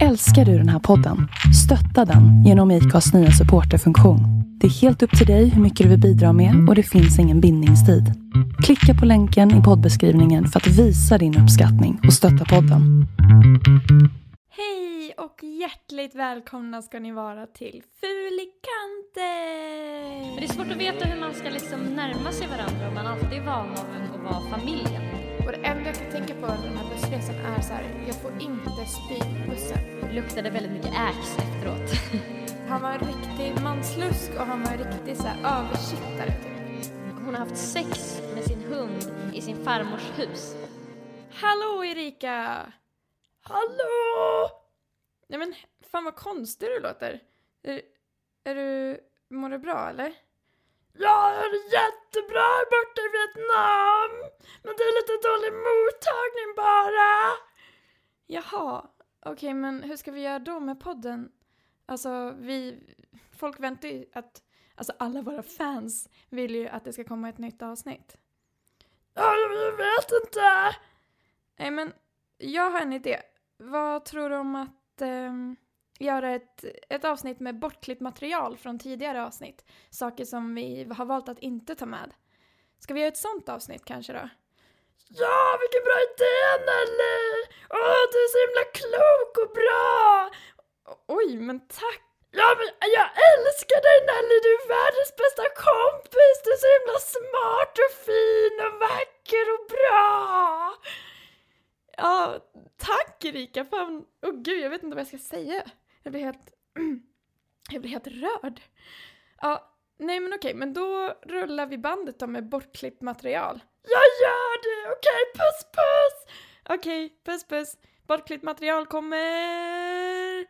Älskar du den här podden? Stötta den genom IKAs nya supporterfunktion. Det är helt upp till dig hur mycket du vill bidra med och det finns ingen bindningstid. Klicka på länken i poddbeskrivningen för att visa din uppskattning och stötta podden. Hej och hjärtligt välkomna ska ni vara till Fulikanter! Det är svårt att veta hur man ska liksom närma sig varandra om man alltid är van av att vara familjen. Och det enda jag kan tänka på under den här bussresan är så här, jag får inte spy på bussen. Det luktade väldigt mycket äx efteråt. Han var en riktig manslusk och han var en riktig så här översittare typ. Hon har haft sex med sin hund i sin farmors hus. Hallå Erika! Hallå! Nej men fan vad konstig du låter. Är, är du, mår du bra eller? Ja, jag är jättebra borta i Vietnam. Men det är lite dålig mottagning bara. Jaha, okej men hur ska vi göra då med podden? Alltså vi, folk väntar ju att, alltså alla våra fans vill ju att det ska komma ett nytt avsnitt. Ja, jag vet inte. Nej men, jag har en idé. Vad tror du om att ehm, göra ett, ett avsnitt med bortklippt material från tidigare avsnitt? Saker som vi har valt att inte ta med. Ska vi göra ett sånt avsnitt kanske då? Ja, vilken bra idé Nelly! Åh, du är så himla klok och bra! Oj, men tack! Ja, men jag älskar dig Nelly! Du är världens bästa kompis! Du är så himla smart och fin och vacker och bra! Ja, tack Erika! Fan, åh gud, jag vet inte vad jag ska säga. Jag blir helt... jag blir helt rörd. Ja, nej men okej, men då rullar vi bandet då med bortklippt material. Jag gör det! Okej, puss puss! Okej, puss puss. Bortklippt material kommer...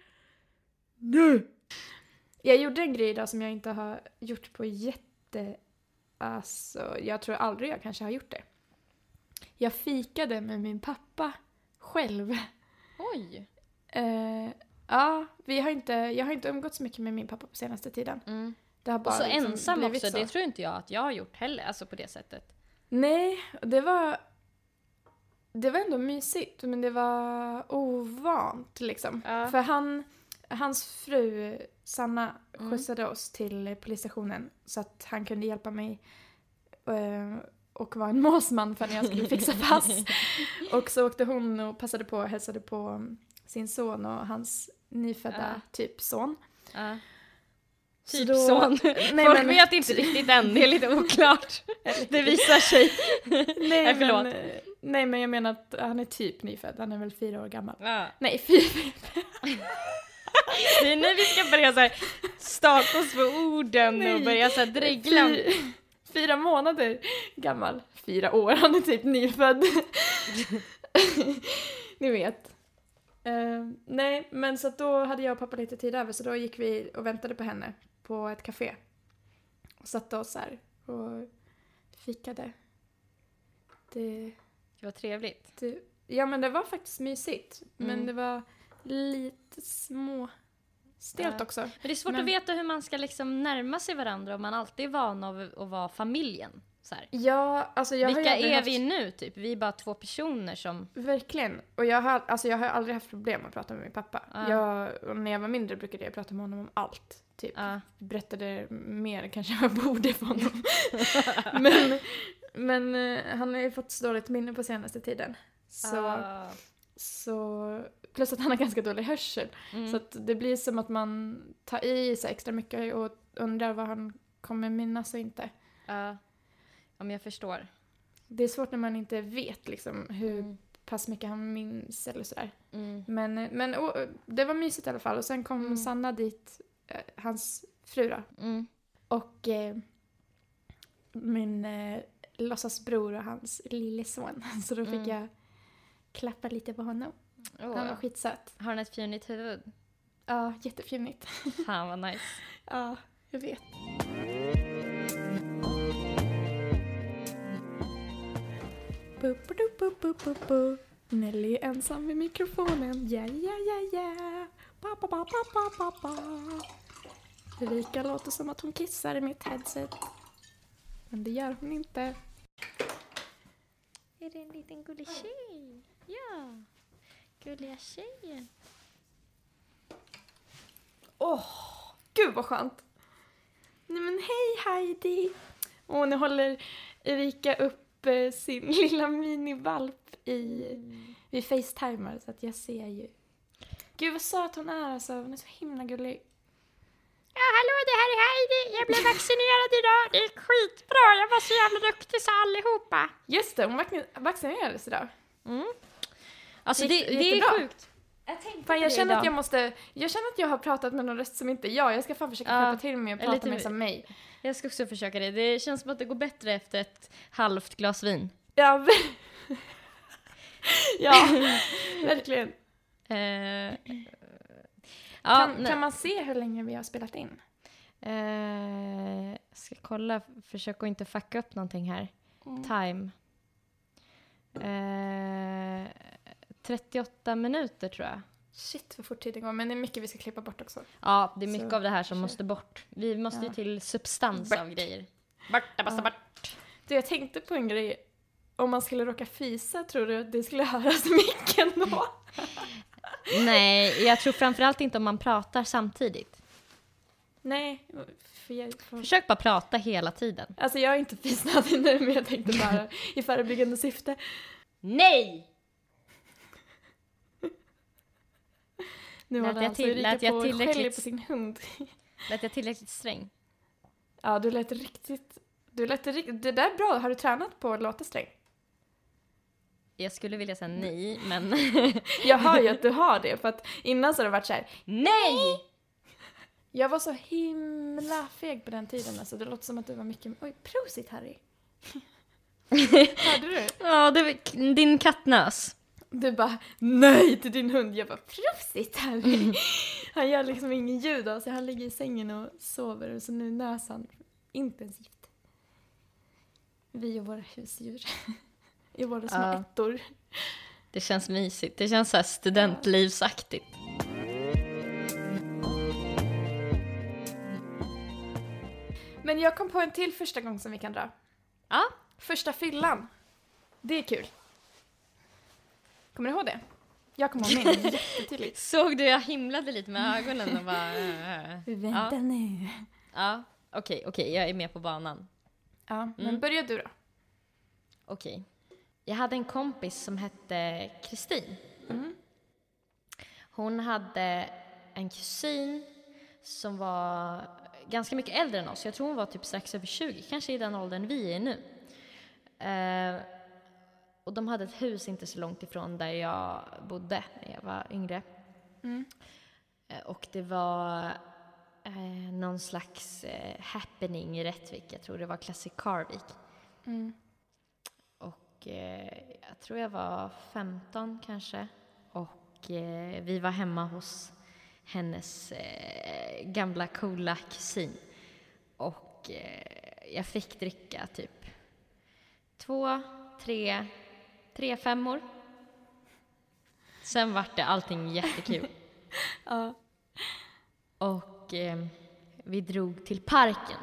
Nu! Jag gjorde en grej idag som jag inte har gjort på jätte... Alltså, jag tror aldrig jag kanske har gjort det. Jag fikade med min pappa själv. Oj! Eh, ja, vi har inte, jag har inte umgått så mycket med min pappa på senaste tiden. Mm. Det har Och bara så liksom ensam också, så. det tror inte jag att jag har gjort heller, alltså på det sättet. Nej, och det var... Det var ändå mysigt, men det var ovant liksom. Ja. För han, hans fru Sanna Mm. skjutsade oss till polisstationen så att han kunde hjälpa mig eh, och vara en måsman för när jag skulle fixa pass. och så åkte hon och passade på och hälsade på sin son och hans nyfödda Ja. typ son. Så Typ då- sån. Nej, Folk men- vet inte riktigt än, det är lite oklart. det visar sig. Nej, Nej, förlåt. men, nej men jag menar att han är typ nyfödd, han är väl fyra år gammal. Ja. Nej, fyra. Det är nu vi ska börja så staka oss på orden och Nej. börja så här dregla. Fy- Fyra månader gammal. Fyra år, han är typ nyfödd. Ni vet. Eh, nej, men så då hade jag och pappa lite tid över så då gick vi och väntade på henne på ett café. Och satte oss här och fikade. Det, Det var trevligt. det, ja men det var faktiskt mysigt. Men Mm. det var lite små stelt Ja. också. Men det är svårt Men- att veta hur man ska liksom närma sig varandra om man alltid är van av att vara familjen. Så här. Ja, alltså jag har Vilka aldrig är haft- vi nu typ? Vi är bara två personer som... Verkligen. Och jag har, alltså jag har aldrig haft problem att prata med min pappa. Ja. Jag, när jag var mindre brukade jag prata med honom om allt. Typ. Ja. Berättade mer kanske jag borde för honom. men men eh, han har ju fått så dåligt minne på senaste tiden. Så, Ah. så, plus att han har ganska dålig hörsel. Mm. Så att det blir som att man tar i sig extra mycket och undrar vad han kommer minnas och inte. Men jag förstår. Det är svårt när man inte vet liksom hur Mm. pass mycket han minns eller sådär. Mm. Men, men oh, det var mysigt i alla fall. Och sen kom Mm. Sanna dit, eh, hans fru då. Mm. Och eh, min eh, låtsasbror och hans lilleson. Så då fick Mm. jag klappa lite på honom. Åh. Han var skitsöt. Har han ett fjunigt huvud? Ja, jättefjunigt. Fan vad nice. Ja, jag vet. Bu, bu, bu. Nelly är ensam vid mikrofonen. Ja, ja, ja, ja. Ba, ba, ba, ba, ba, ba. Erika låter som att hon kissar i mitt headset. Men det gör hon inte. Är det en liten gullig tjej? Ja. Gulliga tjejen. Åh, gud vad skönt. Nej men hej Heidi! Och nu håller Erika upp eh, sin lilla minivalp i, vi facetimar så att jag ser ju. Gud vad söt hon är alltså, hon är så himla gullig. Ja, hallå, det här är Heidi. Jag blev vaccinerad idag. Det är skitbra. Jag var så jävla duktig så allihopa. Just det, hon vac- vaccinerades idag. Alltså, Gick- det, det det är sjukt. Jag tänkte Fan, jag känner att jag måste, jag känner att jag har pratat med någon röst som inte är jag. Jag ska fan försöka Ja, skärpa till mig och lite prata mer mer- som mig. Jag ska också försöka det. Det känns som att det går bättre efter ett halvt glas vin. Ja, ja verkligen. Ja, kan, nej. kan man se hur länge vi har spelat in? Jag ska kolla, försöka att inte fucka upp någonting här. Mm. Time. Eh, 38 minuter tror jag. Shit vad fort tiden går, men det är mycket vi ska klippa bort också. Ja, det är mycket Så, av det här som måste bort. Vi måste ju Ja. till substans Bort. av grejer. Borta, basta, Ja. bort. Du, jag tänkte på en grej. Om man skulle råka fisa, tror du det skulle höras i micken då? Nej, jag tror framförallt inte om man pratar samtidigt. Nej, för jag, för, Försök bara prata hela tiden. Alltså jag är inte fisnödig nu, men jag tänkte bara i förebyggande syfte. Nej! Nu Lät jag alltså till- lät jag tillräckligt- på sin hund. Lät jag tillräckligt sträng? Ja, du lät riktigt... Du lät riktigt... Det där är bra. Har du tränat på att låta sträng? Jag skulle vilja säga nej, men Jag hör ju att du har det, för att innan så har det varit så här. nej! Jag var så himla feg på den tiden alltså. Det låter som att du var mycket... Oj, prosit Harry! Hörde du? Ja, det din kattnös. Du bara nej till din hund. Jag bara prosit Harry! Han gör liksom ingen ljud av sig. Han ligger i sängen och sover och så nu nös han intensivt. Vi och våra husdjur. I våra små Ja. ettor. Det känns mysigt. Det känns så här studentlivsaktigt. Men jag kom på en till första gång som vi kan dra. Ja. Första fyllan. Det är kul. Kommer du ihåg det? Jag kommer ihåg min jättetydligt. Såg du jag himlade lite med ögonen och bara... äh, äh. Vänta nu. Ja, okej, okej, jag är med på banan. Ja, men Mm. börja du då. Okej. Jag hade en kompis som hette Kristin. Mm. Hon hade en kusin som var ganska mycket äldre än oss. Jag tror hon var typ strax över 20, kanske i den åldern vi är nu. Eh, och de hade ett hus inte så långt ifrån där jag bodde när jag var yngre. Mm. Eh, och det var eh, någon slags eh, happening i Rättvik. Jag tror det var Classic Car Week. Mm. Och eh, jag tror jag var 15 kanske. Och eh, vi var hemma hos hennes eh, gamla coola kusin. Och eh, jag fick dricka typ två, tre, tre femmor. Sen vart det allting jättekul. Ja. Och eh, vi drog till parken.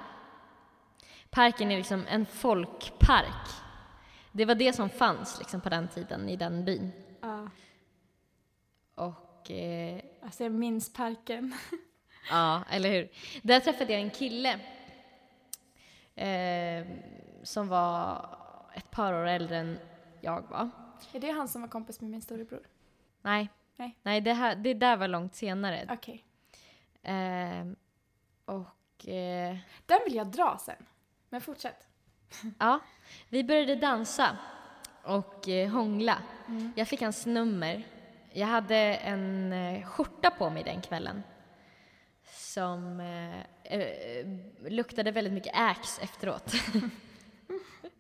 Parken är liksom en folkpark. Det var det som fanns liksom på den tiden i den byn. ja. Och eh, Alltså jag minns parken. ja, eller hur? Där träffade jag en kille eh, som var ett par år äldre än jag var. Är det han som var kompis med min storebror? Nej, Nej. Nej det, här, det där var långt senare. Okej. Eh, och eh, Den vill jag dra sen. Men fortsätt. Ja, vi började dansa och eh, hångla. Jag fick hans nummer. Jag hade en eh, skjorta på mig den kvällen som eh, eh, luktade väldigt mycket Axe efteråt.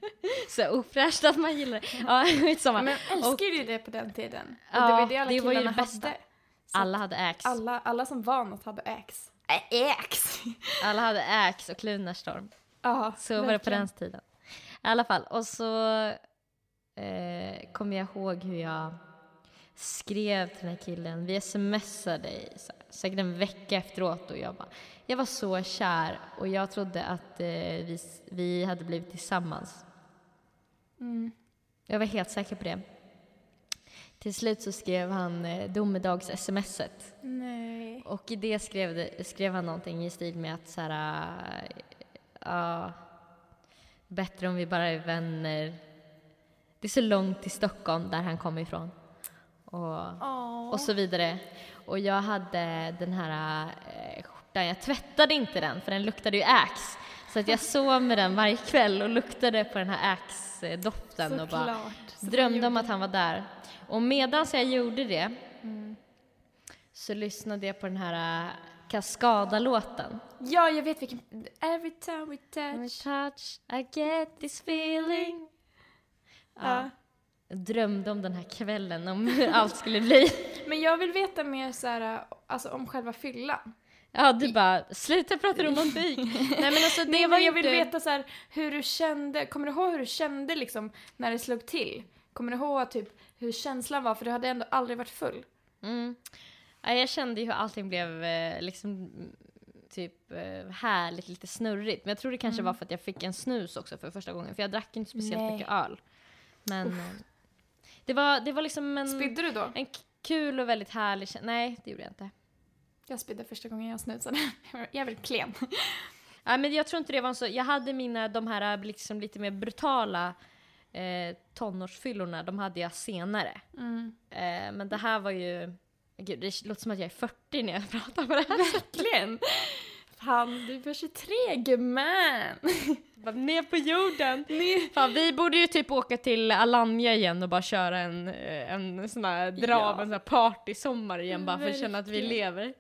Så ofräscht att man gillar det. Ja, skitsamma. Men jag älskade ju det på den tiden. Och Ja, det var ju det alla det var ju killarna det bästa. hade. Alla hade Axe. alla, alla som var något hade Axe. Äh, Axe! Alla hade Axe och Lunarstorm. Ja, Så var det på verkligen. den tiden. I alla fall, och så eh, kommer jag ihåg hur jag skrev till den här killen. Vi smsade i så här, säkert en vecka efteråt och jag bara, jag var så kär och jag trodde att eh, vi, vi hade blivit tillsammans. Mm. Jag var helt säker på det. Till slut så skrev han eh, domedags-smset Nej. och i det skrev, det, skrev han någonting i stil med att så här, äh, ja, bättre om vi bara är vänner. Det är så långt till Stockholm, där han kommer ifrån. Och, och så vidare. Och jag hade den här eh, skjortan, jag tvättade inte den för den luktade ju Axe. Så att jag sov med den varje kväll och luktade på den här Axe-doften och bara drömde om att han var där. Och medan jag gjorde det mm. så lyssnade jag på den här uh, Cascada-låten. Ja, jag vet vilken. Every time we touch. We touch I get this feeling. Ja. Uh. Jag drömde om den här kvällen, om hur allt skulle bli. Men jag vill veta mer så här, alltså om själva fyllan. Ja, du bara, sluta prata romantik. Nej men alltså det Nej, var jag vill veta så här, hur du kände, kommer du ihåg hur du kände liksom när det slog till? Kommer du ihåg typ hur känslan var? För du hade ändå aldrig varit full. Mm. Ja, jag kände ju hur allting blev eh, liksom typ eh, härligt, lite snurrigt. Men jag tror det kanske mm. var för att jag fick en snus också för första gången. För jag drack inte speciellt Nej. mycket öl. Men Uff. Eh, det var, det var liksom en... Spydde du då? En kul och väldigt härlig Nej, det gjorde jag inte. Jag spydde första gången jag snusade. jag är väldigt klen. Ja, men jag tror inte det var så. Jag hade mina, de här liksom lite mer brutala eh, tonårsfyllorna, de hade jag senare. Mm. Eh, men det här var ju, gud det låter som att jag är 40 när jag pratar på det här Verkligen! Fan, du är 23 gumman! Bara ner på jorden! Ner. Fan, vi borde ju typ åka till Alanya igen och bara köra en, eh, en sån här, dra ja. en sån här partysommar igen bara för att känna att vi lever.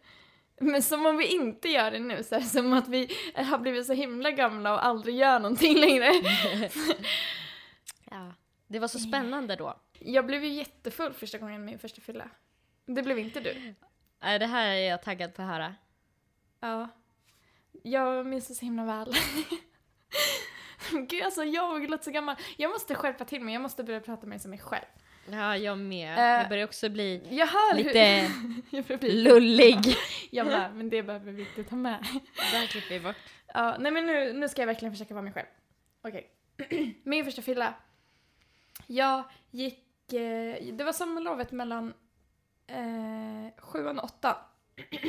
Men som om vi inte gör det nu, så här, som att vi har blivit så himla gamla och aldrig gör någonting längre. ja, det var så spännande då. Jag blev ju jättefull första gången min första fylla. Det blev inte du. Nej, det här är jag taggad på att höra. Ja. Jag minns det så himla väl. Gud alltså jag låter så gammal. Jag måste skärpa till mig, jag måste börja prata med mig som mig själv. Ja, jag med. Uh, jag börjar också bli lite hur... lullig. jag med, men det behöver vi inte ta med. Där klipper vi bort. Ja, nej men nu, nu ska jag verkligen försöka vara mig själv. Okej. Okay. Min första fylla. Jag gick, eh, det var sommarlovet mellan eh, sjuan och åttan.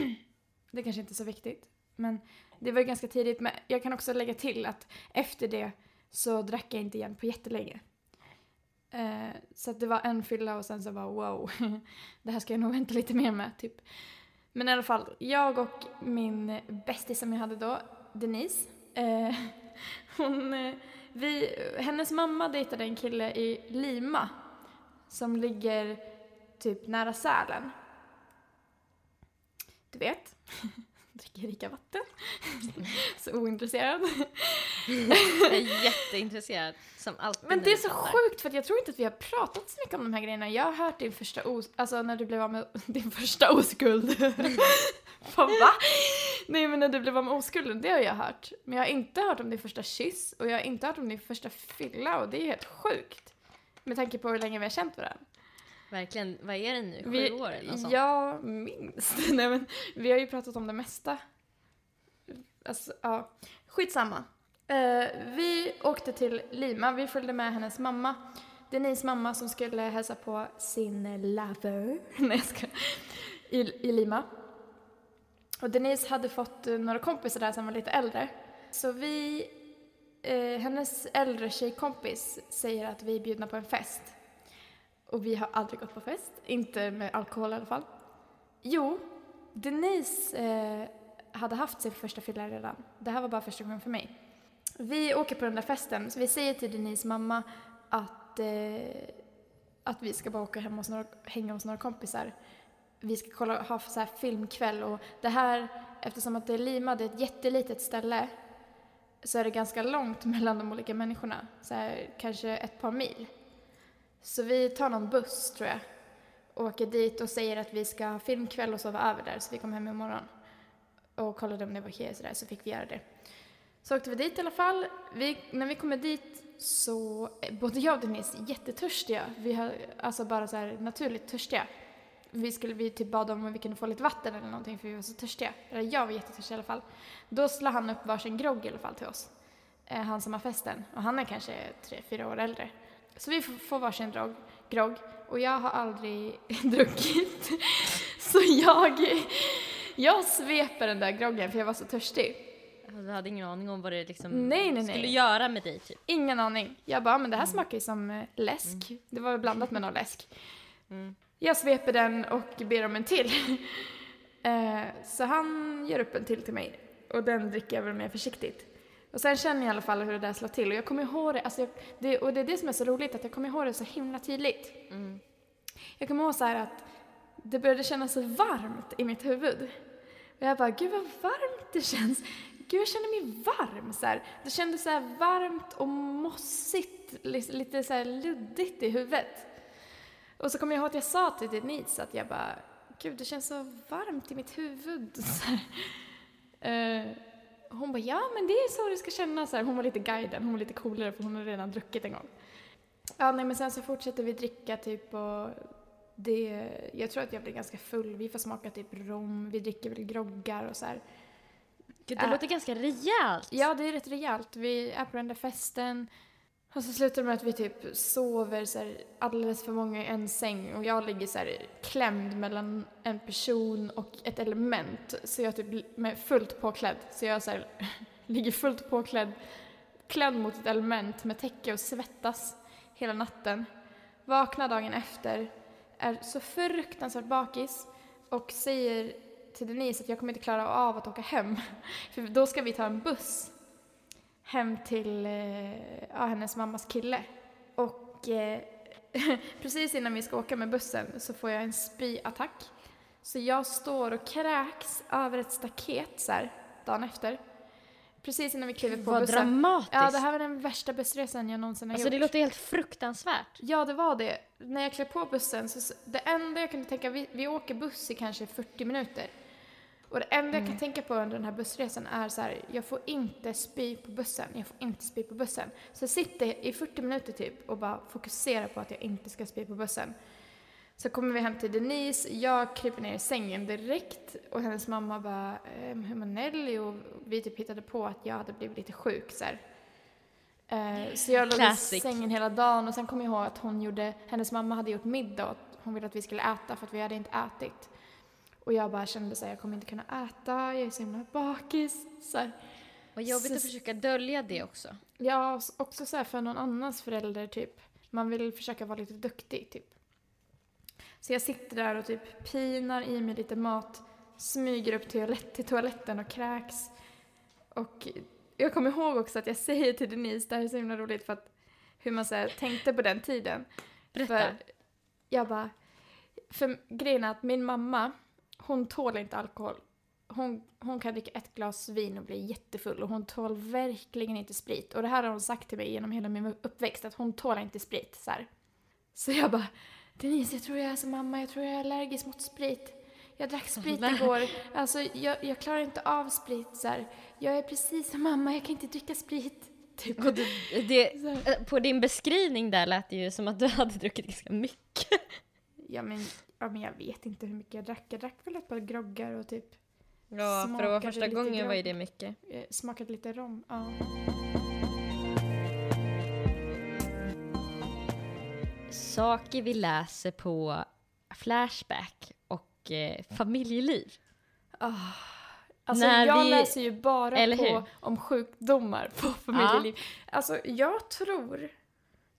det kanske inte är så viktigt, men det var ganska tidigt. Men jag kan också lägga till att efter det så drack jag inte igen på jättelänge. Eh, så att det var en fylla och sen så var wow, det här ska jag nog vänta lite mer med typ. Men i alla fall, jag och min bästis som jag hade då, Denise, eh, hon, eh, vi, hennes mamma dejtade en kille i Lima som ligger typ nära Sälen. Du vet? dricker rika vatten. så ointresserad. jag är jätteintresserad, som alltid. Men det är så sjukt för jag tror inte att vi har pratat så mycket om de här grejerna. Jag har hört din första os... Alltså när du blev av med din första oskuld. Fan va? Nej men när du blev av med oskulden, det har jag hört. Men jag har inte hört om din första kyss och jag har inte hört om din första fylla och det är helt sjukt. Med tanke på hur länge vi har känt varandra. Verkligen. Vad är det nu? Sju vi, år eller något sånt? Ja, minst. Nej, men vi har ju pratat om det mesta. Alltså, ja. Skitsamma. Uh, vi åkte till Lima. Vi följde med hennes mamma. Denise mamma som skulle hälsa på sin lover. Nej, jag ska. I, I Lima. Och Denise hade fått några kompisar där som var lite äldre. Så vi, eh, hennes äldre tjejkompis säger att vi är bjudna på en fest. Och vi har aldrig gått på fest. Inte med alkohol i alla fall. Jo, Denise eh, hade haft sin första fylla redan. Det här var bara första gången för mig. Vi åker på den där festen, så vi säger till Denise mamma att, eh, att vi ska bara åka hem hos några, hänga hos några kompisar. Vi ska kolla, ha så här filmkväll och det här, eftersom att det är Lima, det är ett jättelitet ställe, så är det ganska långt mellan de olika människorna. Så här, kanske ett par mil. Så vi tar någon buss, tror jag, åker dit och säger att vi ska ha filmkväll och sova över där, så vi kommer hem imorgon. Och kollade om det var okej sådär, så fick vi göra det. Så åkte vi dit i alla fall. Vi, när vi kommer dit så, eh, både jag och Denise är jättetörstiga. Vi har alltså bara så här naturligt törstiga. Vi skulle vi typ bad om om vi kunde få lite vatten eller någonting för vi var så törstiga. Eller jag var jättetörstig i alla fall. Då slår han upp varsin grogg i alla fall till oss. Eh, han som har festen. Och han är kanske tre, fyra år äldre. Så vi får varsin drog, grogg och jag har aldrig druckit. Så jag, Jag sveper den där groggen för jag var så törstig. Du hade ingen aning om vad det liksom Nej, nej, skulle nej. göra med dig typ. Ingen aning. Jag bara, men det här smakar ju som eh, läsk. Det var blandat med någon läsk. Mm. Jag sveper den och ber om en till. eh, så han gör upp en till till mig. Och den dricker jag väl mer försiktigt. Och sen känner jag i alla fall hur det där slår till. Och jag kommer ihåg det, alltså jag, det, och det är det som är så roligt, att jag kommer ihåg det så himla tydligt. Mm. Jag kommer ihåg så här att det började kännas så varmt i mitt huvud. Och jag bara, gud vad varmt det känns. Gud, jag känner mig varm. Så här. Det kändes så här varmt och mossigt, li- lite så luddigt i huvudet. Och så kommer jag ihåg att jag sa till Denise att jag bara, gud det känns så varmt i mitt huvud. Så. Eh, hon bara, ja men det är så det ska kännas. Så här. Hon var lite guiden, hon var lite coolare för hon hade redan druckit en gång. Ja, nej men sen så fortsätter vi dricka typ och det, jag tror att jag blir ganska full. Vi får smaka typ rom, vi dricker väl groggar och så här. Gud, det Äh. låter ganska rejält. Ja, det är rätt rejält. Vi är på den där festen. Och så slutar det med att vi typ sover så här, alldeles för många i en säng och jag ligger så här klämd mellan en person och ett element. Så jag typ med fullt påklädd. Så jag så här, ligger fullt påklädd, klädd mot ett element med täcke och svettas hela natten. Vaknar dagen efter, är så fruktansvärt bakis och säger till Denise att jag kommer inte klara av att åka hem. För då ska vi ta en buss hem till eh, ja, hennes mammas kille. Och eh, precis innan vi ska åka med bussen så får jag en spyattack. Så jag står och kräks över ett staket så här, dagen efter. Precis innan vi kliver på Vad bussen. dramatiskt. Ja, det här var den värsta bussresan jag någonsin har alltså gjort. det låter helt fruktansvärt. Ja, det var det. När jag klev på bussen, så det enda jag kunde tänka, vi, vi åker buss i kanske 40 minuter. Och det enda jag kan tänka på under den här bussresan är så här, jag får inte spy på bussen, jag får inte spy på bussen. Så jag sitter i 40 minuter typ och bara fokuserar på att jag inte ska spy på bussen. Så kommer vi hem till Denise, jag kryper ner i sängen direkt och hennes mamma bara, ehm, hur mår Nelly? Och vi typ hittade på att jag hade blivit lite sjuk så här. Eh, Så jag låg i Classic. sängen hela dagen och sen kom jag ihåg att hon gjorde, hennes mamma hade gjort middag och att hon ville att vi skulle äta för att vi hade inte ätit. Och jag bara kände så här, jag kommer inte kunna äta, jag är så himla bakis. Så här. Vad jobbigt Så- att försöka dölja det också. Ja, och också så här för någon annans förälder typ. Man vill försöka vara lite duktig typ. Så jag sitter där och typ pinar i mig lite mat, smyger upp toalett, till toaletten och kräks. Och jag kommer ihåg också att jag säger till Denise, det här är så himla roligt för att hur man så här, tänkte på den tiden. Berätta. För jag bara, för grejen är att min mamma, hon tål inte alkohol. Hon, hon kan dricka ett glas vin och bli jättefull och hon tål verkligen inte sprit. Och det här har hon sagt till mig genom hela min uppväxt, att hon tål inte sprit. Så, här. så jag bara, Denise jag tror jag är som mamma, jag tror jag är allergisk mot sprit. Jag drack sprit igår, alltså jag, jag klarar inte av sprit. Så här. Jag är precis som mamma, jag kan inte dricka sprit. Typ. Och det, eh, på din beskrivning där lät det ju som att du hade druckit ganska mycket. Ja men, ja men jag vet inte hur mycket jag drack. Jag drack väl ett par groggar och typ Ja, för vara Smakade första lite gången var ju grogg. det mycket. eh, smakade lite rom. Ja. Saker vi läser på Flashback och eh, familjeliv. Alltså När jag vi- läser ju bara Eller på hur? om sjukdomar på familjeliv. Alltså jag tror,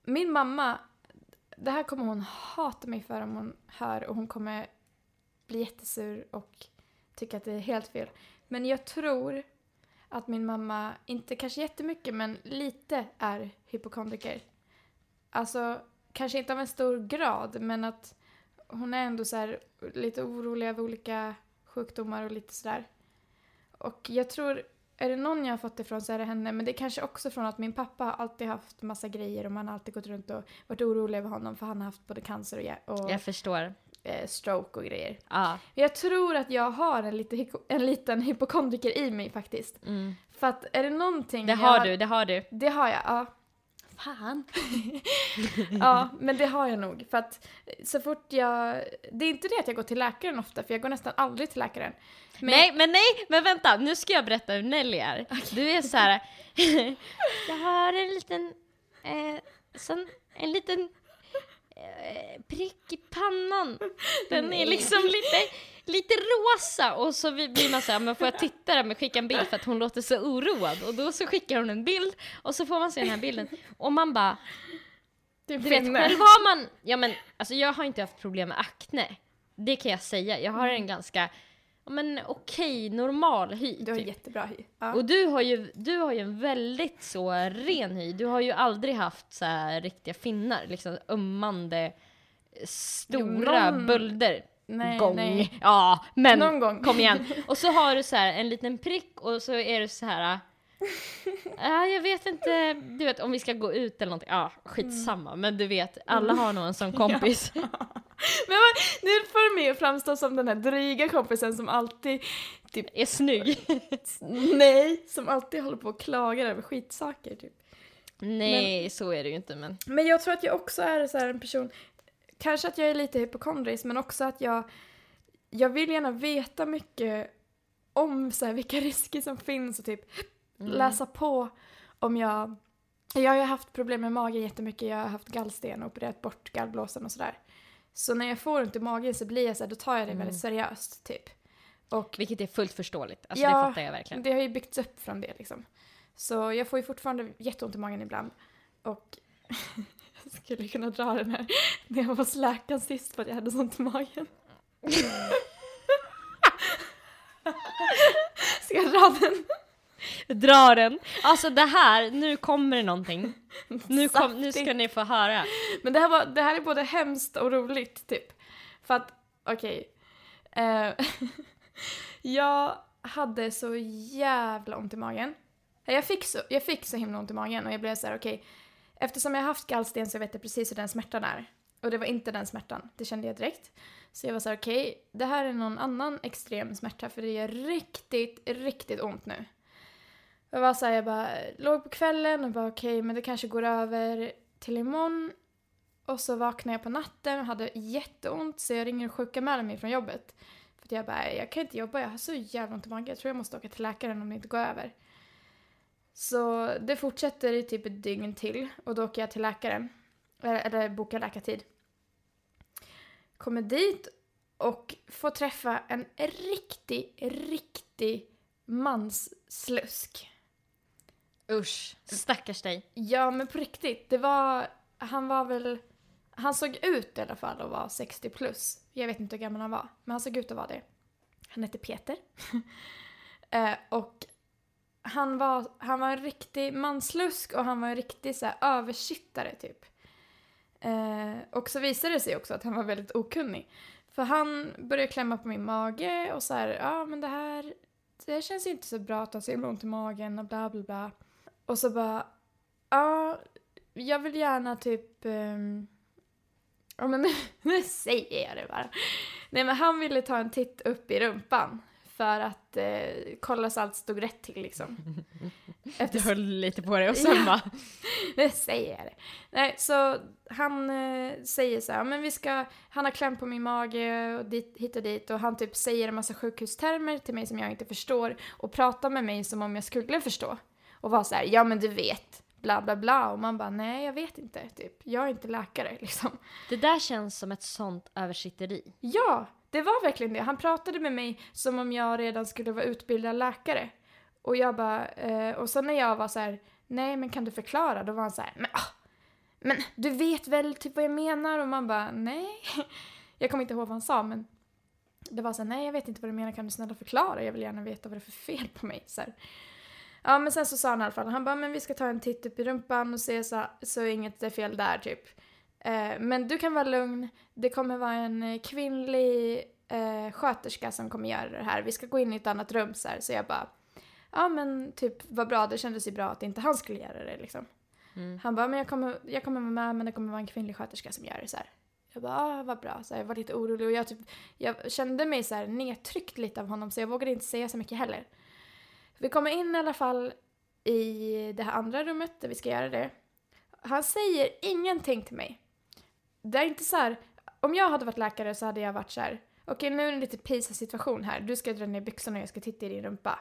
min mamma, det här kommer hon hata mig för om hon hör och hon kommer bli jättesur och tycka att det är helt fel. Men jag tror att min mamma, inte kanske jättemycket men lite är hypokondriker. Alltså kanske inte av en stor grad men att hon är ändå så här lite orolig över olika sjukdomar och lite sådär. Och jag tror, är det någon jag har fått ifrån så är det henne, men det är kanske också från att min pappa har alltid haft massa grejer och man har alltid gått runt och varit orolig över honom för han har haft både cancer och, och Jag förstår. eh, stroke och grejer. Men jag tror att jag har en, lite, en liten hypokondriker i mig faktiskt. Mm. För att är det någonting Det jag har du, det har du. Det har jag, ja. Fan. Ja, men det har jag nog. För att så fort jag... Det är inte det att jag går till läkaren ofta, för jag går nästan aldrig till läkaren. Men Nej, men nej, men vänta, nu ska jag berätta hur Nelly är. Du är så här. jag har en liten, eh, sån, en liten eh, prick i pannan. Den är liksom lite, lite rosa och så blir man såhär, men får jag titta där, men skicka en bild för att hon låter så oroad och då så skickar hon en bild och så får man se den här bilden och man bara, är du vet själv har man, ja men alltså jag har inte haft problem med akne, det kan jag säga, jag har en ganska, ja men okej, normal hy. Du har typ. jättebra hy. Ja. Och du har, ju, du har ju en väldigt så ren hy. Du har ju aldrig haft så här riktiga finnar, liksom ömmande, stora någon- bölder. Nej, gång. nej. Ja, men Någon gång. kom igen. Och så har du så här en liten prick och så är det så här. Ja, jag vet inte, du vet om vi ska gå ut eller någonting. Ja, skitsamma. Men du vet, alla har nog en sån kompis. Men vad- nu får du mig att framstå som den här dryga kompisen som alltid, Är snygg. nej, som alltid håller på och klagar över skitsaker typ. Nej, så är det ju inte men. Men jag tror att jag också är så här en person, kanske att jag är lite hypokondrisk men också att jag, jag vill gärna veta mycket om så här, vilka risker som finns och typ Mm. läsa på om jag, jag har ju haft problem med magen jättemycket, jag har haft gallsten och opererat bort gallblåsan och sådär. Så när jag får ont i magen så blir jag så här, då tar jag det Mm. väldigt seriöst typ. Och Vilket är fullt förståeligt. Alltså Ja, det fattar jag verkligen. det har ju byggts upp från det liksom. Så jag får ju fortfarande jätteont i magen ibland. Och skulle kunna dra den här när jag var hos läkaren sist för att jag hade sånt i magen. Ska jag dra den? Dra den! Alltså det här, nu kommer det någonting. Nu, kom, nu ska ni få höra. Men det här, var, det här är både hemskt och roligt typ. För att, okej. Eh, jag hade så jävla ont i magen. Jag fick så, jag fick så himla ont i magen och jag blev så här: okej eftersom jag har haft gallsten så vet jag precis hur den smärtan är. Och det var inte den smärtan, det kände jag direkt. Så jag var så här: okej, det här är någon annan extrem smärta för det gör riktigt, riktigt ont nu. Jag var så här, jag bara låg på kvällen och bara okej, men det kanske går över till imorgon. Och så vaknade jag på natten och hade jätteont så jag ringer och sjukanmäler mig från jobbet. För att jag bara, jag kan inte jobba, jag har så jävla ont i magen. Jag tror jag måste åka till läkaren om det inte går över. Så det fortsätter i typ ett dygn till och då åker jag till läkaren. Eller, eller bokar läkartid. Kommer dit och får träffa en riktig, riktig mansslusk. Usch, stackars dig. Ja, men på riktigt. Det var... Han var väl... Han såg ut i alla fall att vara 60 plus. Jag vet inte hur gammal han var, men han såg ut att vara det. Han hette Peter. eh, och han var, han var en riktig manslusk och han var en riktig så här, översittare typ. Eh, och så visade det sig också att han var väldigt okunnig. För han började klämma på min mage och så här, ja men det här, det känns ju inte så bra att ha så himla ont i magen och bla bla bla. Och så bara, ja, jag vill gärna typ, ehm, ja men nu, nu säger jag det bara. Nej men han ville ta en titt upp i rumpan för att eh, kolla så allt stod rätt till liksom. Du höll lite på dig och sen bara... Nu säger jag det. Nej, så han eh, säger så här, men vi ska, han har klämt på min mage och dit, hit och dit och han typ säger en massa sjukhustermer till mig som jag inte förstår och pratar med mig som om jag skulle förstå. Och var så här, ja men du vet, bla bla bla och man bara, nej jag vet inte, typ. Jag är inte läkare liksom. Det där känns som ett sånt översitteri. Ja, det var verkligen det. Han pratade med mig som om jag redan skulle vara utbildad läkare. Och jag bara, eh, och sen när jag var så här, nej men kan du förklara? Då var han så här, men, ah, men du vet väl typ vad jag menar? Och man bara, nej. Jag kommer inte ihåg vad han sa men det var så här, nej jag vet inte vad du menar, kan du snälla förklara? Jag vill gärna veta vad det är för fel på mig. Så här. Ja men sen så sa han i alla fall, han bara, men vi ska ta en titt upp i rumpan och se så, så inget är fel där typ. Eh, men du kan vara lugn, det kommer vara en eh, kvinnlig eh, sköterska som kommer göra det här. Vi ska gå in i ett annat rum så här. Så jag bara, ja men typ vad bra, det kändes ju bra att inte han skulle göra det liksom. Mm. Han bara, men jag kommer, jag kommer vara med men det kommer vara en kvinnlig sköterska som gör det så här. Jag bara, ah, vad bra. Så här, jag var lite orolig och jag, typ, jag kände mig så här nedtryckt lite av honom så jag vågade inte säga så mycket heller. Vi kommer in i alla fall i det här andra rummet där vi ska göra det. Han säger ingenting till mig. Det är inte så här, om jag hade varit läkare så hade jag varit så här, okej nu är det en lite PISA-situation här, du ska dra ner byxorna och jag ska titta i din rumpa.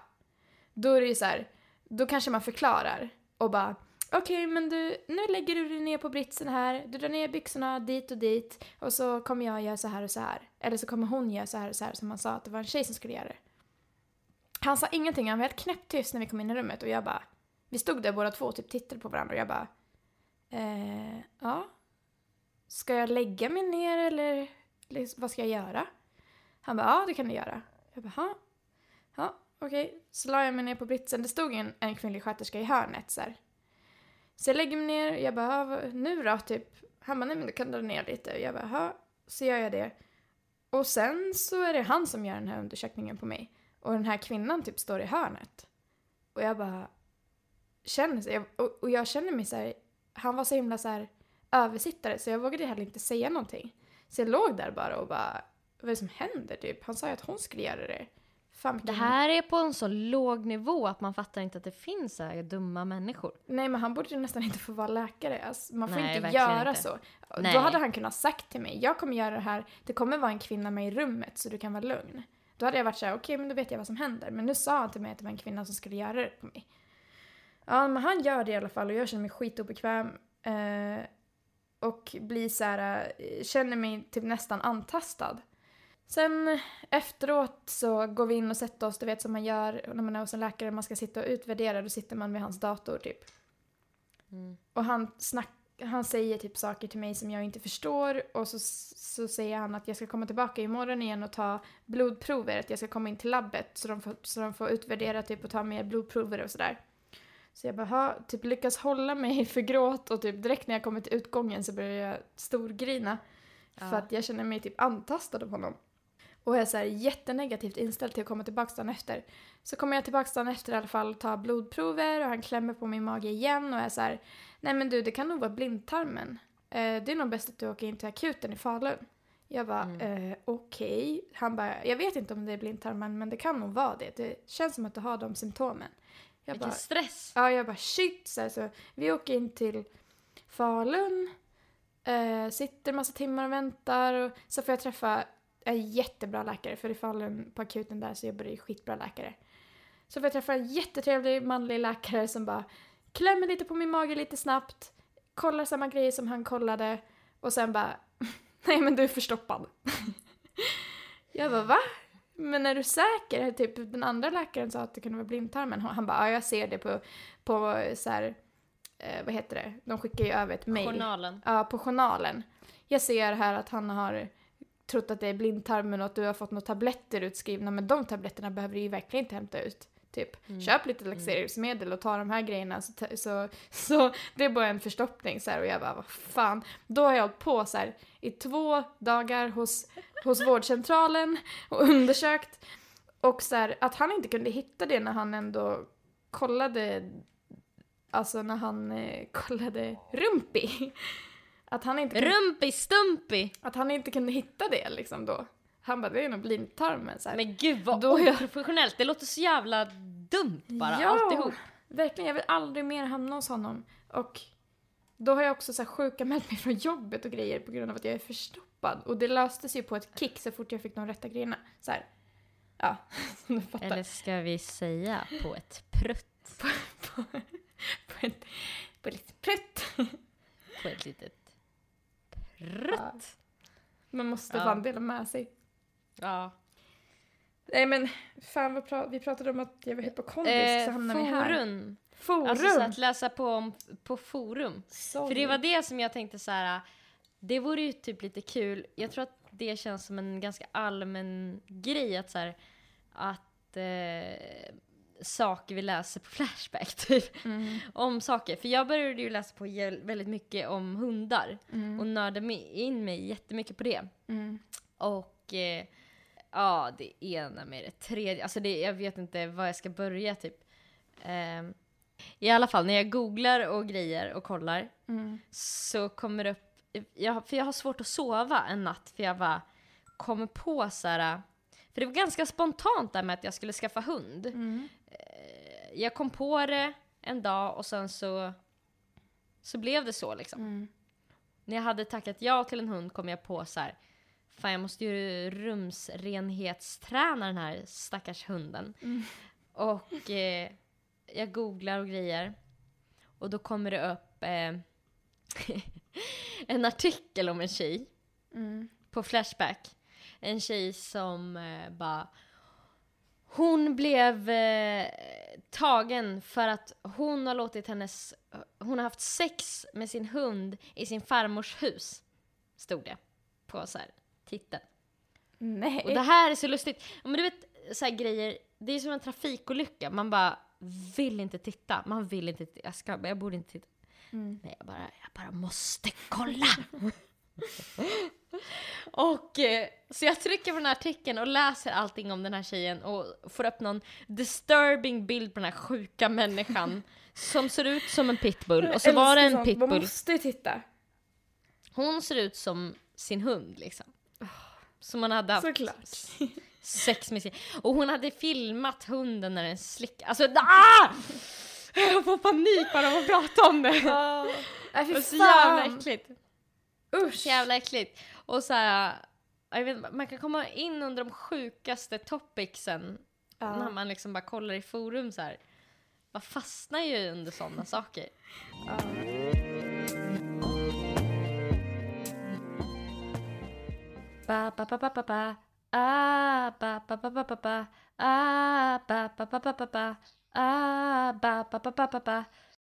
Då är det ju så här, då kanske man förklarar och bara, okej men du, nu lägger du dig ner på britsen här, du drar ner byxorna dit och dit och så kommer jag göra så här och så här. Eller så kommer hon göra så här och så här som man sa att det var en tjej som skulle göra det. Han sa ingenting, han var helt knäpptyst när vi kom in i rummet och jag bara, vi stod där båda två och typ tittade på varandra och jag bara, eh, ja, ska jag lägga mig ner eller, liksom, vad ska jag göra? Han bara, ja det kan du göra. Jag bara, ja, ja okej. Så la jag mig ner på britsen, det stod en, en kvinnlig sköterska i hörnet så här. Så jag lägger mig ner, jag bara, nu då typ? Han bara, nej men du kan dra ner lite. Jag bara, ha. så gör jag det. Och sen så är det han som gör den här undersökningen på mig. Och den här kvinnan typ står i hörnet. Och jag bara känner sig, och, och jag känner mig så här, han var så himla så här översittare så jag vågade heller inte säga någonting. Så jag låg där bara och bara, vad är det som händer typ? Han sa ju att hon skulle göra det. Fan, Det här är på en så låg nivå att man fattar inte att det finns så här dumma människor. Nej men han borde ju nästan inte få vara läkare. Alltså, man får Nej, inte göra inte. så. Nej. Då hade han kunnat sagt till mig, jag kommer göra det här, det kommer vara en kvinna med i rummet så du kan vara lugn. Då hade jag varit såhär, okej men då vet jag vad som händer. Men nu sa han till mig att det var en kvinna som skulle göra det på mig. Ja men han gör det i alla fall och jag känner mig skitobekväm. Eh, och blir så här, eh, känner mig typ nästan antastad. Sen efteråt så går vi in och sätter oss, du vet som man gör när man är hos en läkare, man ska sitta och utvärdera, då sitter man vid hans dator typ. Mm. Och han, snack, han säger typ saker till mig som jag inte förstår och så, så säger han att jag ska komma tillbaka imorgon igen och ta blodprover, att jag ska komma in till labbet så de får, så de får utvärdera typ och ta mer blodprover och sådär. Så jag bara, typ lyckas hålla mig för gråt och typ direkt när jag kommer till utgången så börjar jag storgrina. För Ja. att jag känner mig typ antastad av honom. Och jag är så här jättenegativt inställd till att komma tillbaka dagen efter. Så kommer jag tillbaka dagen efter i alla fall och tar blodprover och han klämmer på min mage igen och är så här, nej men du det kan nog vara blindtarmen. Eh, det är nog bäst att du åker in till akuten i Falun. Jag bara, Mm. eh, okej. Han bara, jag vet inte om det är blindtarmen men det kan nog vara det. Det känns som att du har de symptomen. Jag Vilken bara, stress! Ja, jag bara shit. Så, här, så vi åker in till Falun. Eh, sitter massa timmar och väntar. Och så får jag träffa en jättebra läkare. För i Falun på akuten där så jobbar det skitbra läkare. Så får jag träffa en jättetrevlig manlig läkare som bara klämmer lite på min mage lite snabbt. Kollar samma grejer som han kollade. Och sen bara, nej men du är förstoppad. jag bara va? Men är du säker? Typ den andra läkaren sa att det kunde vara blindtarmen. Han bara, ja jag ser det på, på så här, eh, vad heter det? De skickar ju över ett mejl. Journalen. Ja, på journalen. Jag ser här att han har trott att det är blindtarmen och att du har fått några tabletter utskrivna, men de tabletterna behöver du ju verkligen inte hämta ut. Typ, Mm. köp lite laxeringsmedel och ta de här grejerna så, så, så det är bara en förstoppning så här, och jag bara vad fan. Då har jag hållit på så här i två dagar hos, hos vårdcentralen och undersökt och så här, att han inte kunde hitta det när han ändå kollade Alltså när han eh, kollade Rumpi. Att han, inte kunde, Rumpi Stumpi! att han inte kunde hitta det liksom då. Han bara, det är nog blindtarmen så här. Men gud vad Då jag- oprofessionellt, det låter så jävla dumt bara Ja. alltihop. Verkligen, jag vill aldrig mer hamna hos honom. Och då har jag också så här sjukanmält mig från jobbet och grejer på grund av att jag är förstoppad. Och det löstes ju på ett kick så fort jag fick de rätta grejerna. Så här. Ja, som du fattar. Eller ska vi säga på ett prutt? på, på, ett, på ett litet prutt. På ett litet prutt? Man måste Ja. fan dela med sig. Ja. Nej men, fan pra- vi pratade om att jag var hypokondrisk så Eh, hamnar vi här. forum. Forum! Alltså så att läsa på, om, på forum. Sorry. För det var det som jag tänkte så här. Det vore ju typ lite kul. Jag tror att det känns som en ganska allmän grej att så här, att eh, saker vi läser på Flashback typ. Mm, Om saker. För jag började ju läsa på väldigt mycket om hundar mm, och nördade in mig jättemycket på det. mm. Och eh, ja, det ena med det tredje. Alltså det, jag vet inte var jag ska börja typ. Ehm, I alla fall när jag googlar och grejer och kollar Mm. så kommer det upp, jag, för jag har svårt att sova en natt för jag bara kommer på så här. För det var ganska spontant där med att jag skulle skaffa hund. Mm. Jag kom på det en dag och sen så, så blev det så liksom. Mm. När jag hade tackat ja till en hund kom jag på så här. Fan jag måste ju rumsrenhetsträna den här stackars hunden. Mm. Och eh, jag googlar och grejer. Och då kommer det upp eh, en artikel om en tjej Mm. på Flashback. En tjej som eh, bara... Hon blev eh, tagen för att hon har låtit hennes... Hon har haft sex med sin hund i sin farmors hus. Stod det på så här titeln. Nej. Och det här är så lustigt. Men du vet så grejer, det är som en trafikolycka. Man bara vill inte titta. Man vill inte titta. Jag, ska, jag borde inte titta. Mm. Nej, jag bara, jag bara måste kolla. och eh, så jag trycker på den här artikeln och läser allting om den här tjejen och får upp någon disturbing bild på den här sjuka människan som ser ut som en pitbull. Och så var det en sånt. Man pitbull. måste titta. Hon ser ut som sin hund liksom. Som man hade haft Såklart. sex med sin... Och hon hade filmat hunden när den slickade. Alltså ah! Jag får panik bara av att prata om det. Ja. Nej, Det fy var så jävla fan. äckligt. Usch. Så jävla äckligt. Och så här, jag vet, man kan komma in under de sjukaste topicsen när Ja. man liksom bara kollar i forum så här. Man fastnar ju under sådana saker. Ja. Ba ba ba ba ba ba. Ah ba ba ba ba ba ba. Ah ba ba ba ba ba ba. Ah ba ba ba ba ba ba.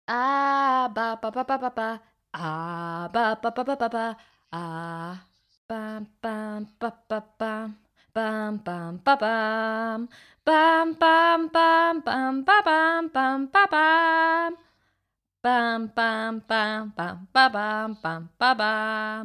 Ah ba ba ba ba ba ba. Ah ba ba ba ba ba ba. Ah bam bam ba ba bam. Bam bam ba bam. Bam bam bam bam ba bam bam ba bam. Bam bam bam bam ba bam bam ba bam.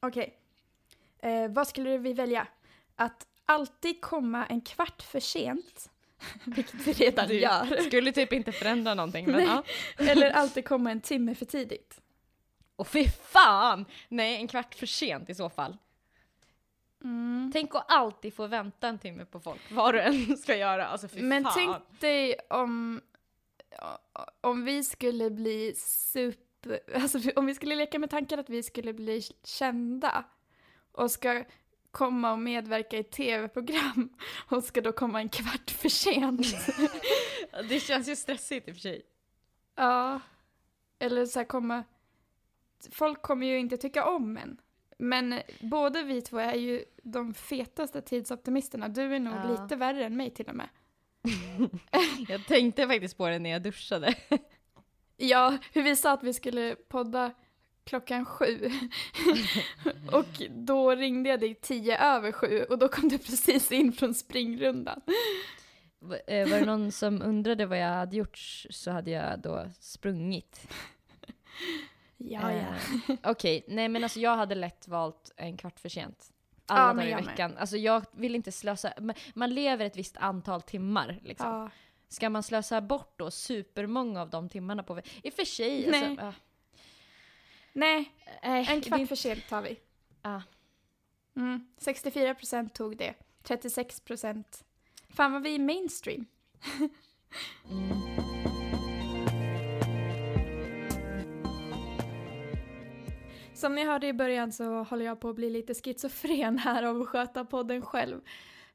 Okej. Okay. Eh, vad skulle vi välja? Att alltid komma en kvart för sent, vilket vi redan du gör. skulle typ inte förändra någonting. Men, ja. Eller alltid komma en timme för tidigt. Och fy fan! Nej, en kvart för sent i så fall. Mm. Tänk att alltid få vänta en timme på folk, vad du än ska göra. Alltså fy Men fan. tänk dig om, om vi skulle bli super... Alltså om vi skulle leka med tanken att vi skulle bli kända och ska komma och medverka i tv-program och ska då komma en kvart för sent. Det känns ju stressigt i och för sig. ja. Eller så här komma... Folk kommer ju inte tycka om en. Men både vi två är ju de fetaste tidsoptimisterna. Du är nog Ja. lite värre än mig till och med. Jag tänkte faktiskt på det när jag duschade. Ja, hur vi sa att vi skulle podda klockan sju. och då ringde jag dig tio över sju och då kom du precis in från springrundan. Eh, Var det någon som undrade vad jag hade gjort så hade jag då sprungit. Ja, ja. Eh, Okej, nej men alltså jag hade lätt valt en kvart för sent. Ja, Alla men dagar i jag med. veckan. Alltså jag vill inte slösa, man- lever ett visst antal timmar liksom. ja. Ska man slösa bort då supermånga av de timmarna på... I och för sig, Nej. alltså... ja. Nej, Nej, en det kvart inte- för sent tar vi. Ja. Mm. 64 procent tog det. 36 procent. Fan vad vi är mainstream. Mm. Som ni hörde i början så håller jag på att bli lite schizofren här av att sköta podden själv.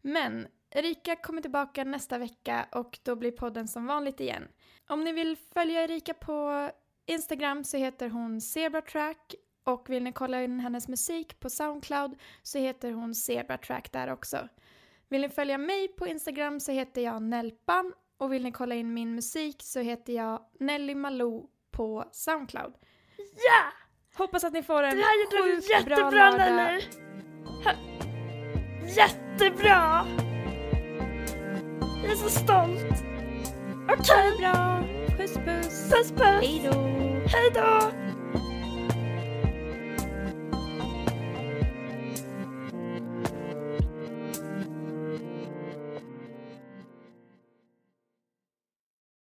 Men Erika kommer tillbaka nästa vecka och då blir podden som vanligt igen. Om ni vill följa Erika på Instagram så heter hon Zebratrack och vill ni kolla in hennes musik på Soundcloud så heter hon Zebratrack där också. Vill ni följa mig på Instagram så heter jag Nelpan och vill ni kolla in min musik så heter jag Nelly Malou på Soundcloud. Ja! Hoppas att ni får en Det här gjorde du bra jättebra lördag. Nelly! Jättebra! Jag är så stolt! Okej, Bra. Puss puss. puss puss! Hej då. Hej då!